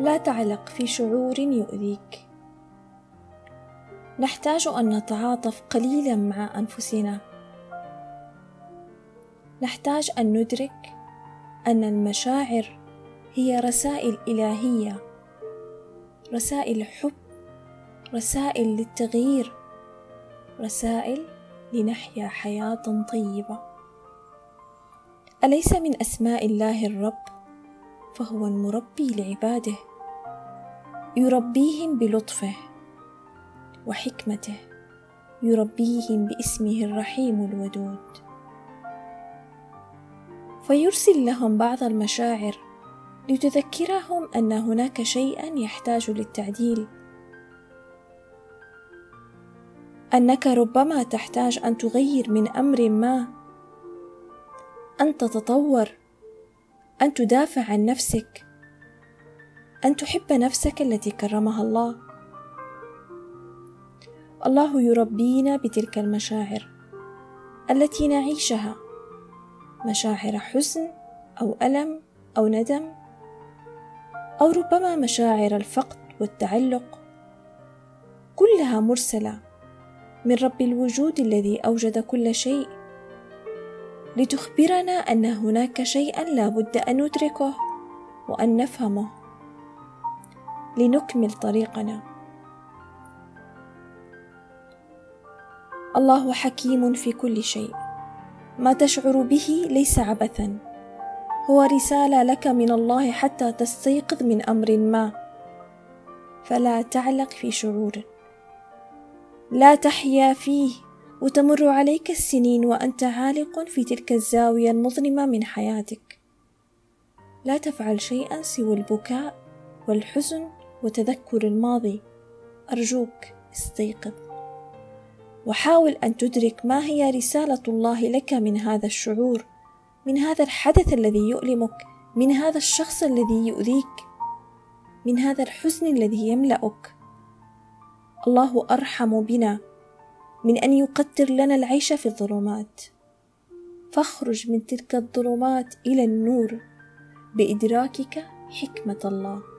لا تعلق في شعور يؤذيك. نحتاج أن نتعاطف قليلا مع أنفسنا. نحتاج أن ندرك أن المشاعر هي رسائل إلهية رسائل حب رسائل للتغيير رسائل لنحيا حياة طيبة. أليس من أسماء الله الرب؟ فهو المربي لعباده يربيهم بلطفه وحكمته يربيهم باسمه الرحيم الودود. فيرسل لهم بعض المشاعر لتذكرهم أن هناك شيئا يحتاج للتعديل. أنك ربما تحتاج أن تغير من أمر ما أن تتطور. أن تدافع عن نفسك أن تحب نفسك التي كرمها الله. الله يربينا بتلك المشاعر التي نعيشها مشاعر حزن أو ألم أو ندم أو ربما مشاعر الفقد والتعلق. كلها مرسلة من رب الوجود الذي أوجد كل شيء. لتخبرنا أن هناك شيئا لا بد أن ندركه وأن نفهمه. لنكمل طريقنا. الله حكيم في كل شيء. ما تشعر به ليس عبثا. هو رسالة لك من الله حتى تستيقظ من أمر ما. فلا تعلق في شعور. لا تحيا فيه. وتمر عليك السنين وأنت عالق في تلك الزاوية المظلمة من حياتك. لا تفعل شيئا سوى البكاء والحزن وتذكر الماضي. أرجوك استيقظ. وحاول أن تدرك ما هي رسالة الله لك من هذا الشعور من هذا الحدث الذي يؤلمك من هذا الشخص الذي يؤذيك من هذا الحزن الذي يملأك. الله أرحم بنا. من أن يقدر لنا العيش في الظلمات. فاخرج من تلك الظلمات إلى النور بإدراكك حكمة الله.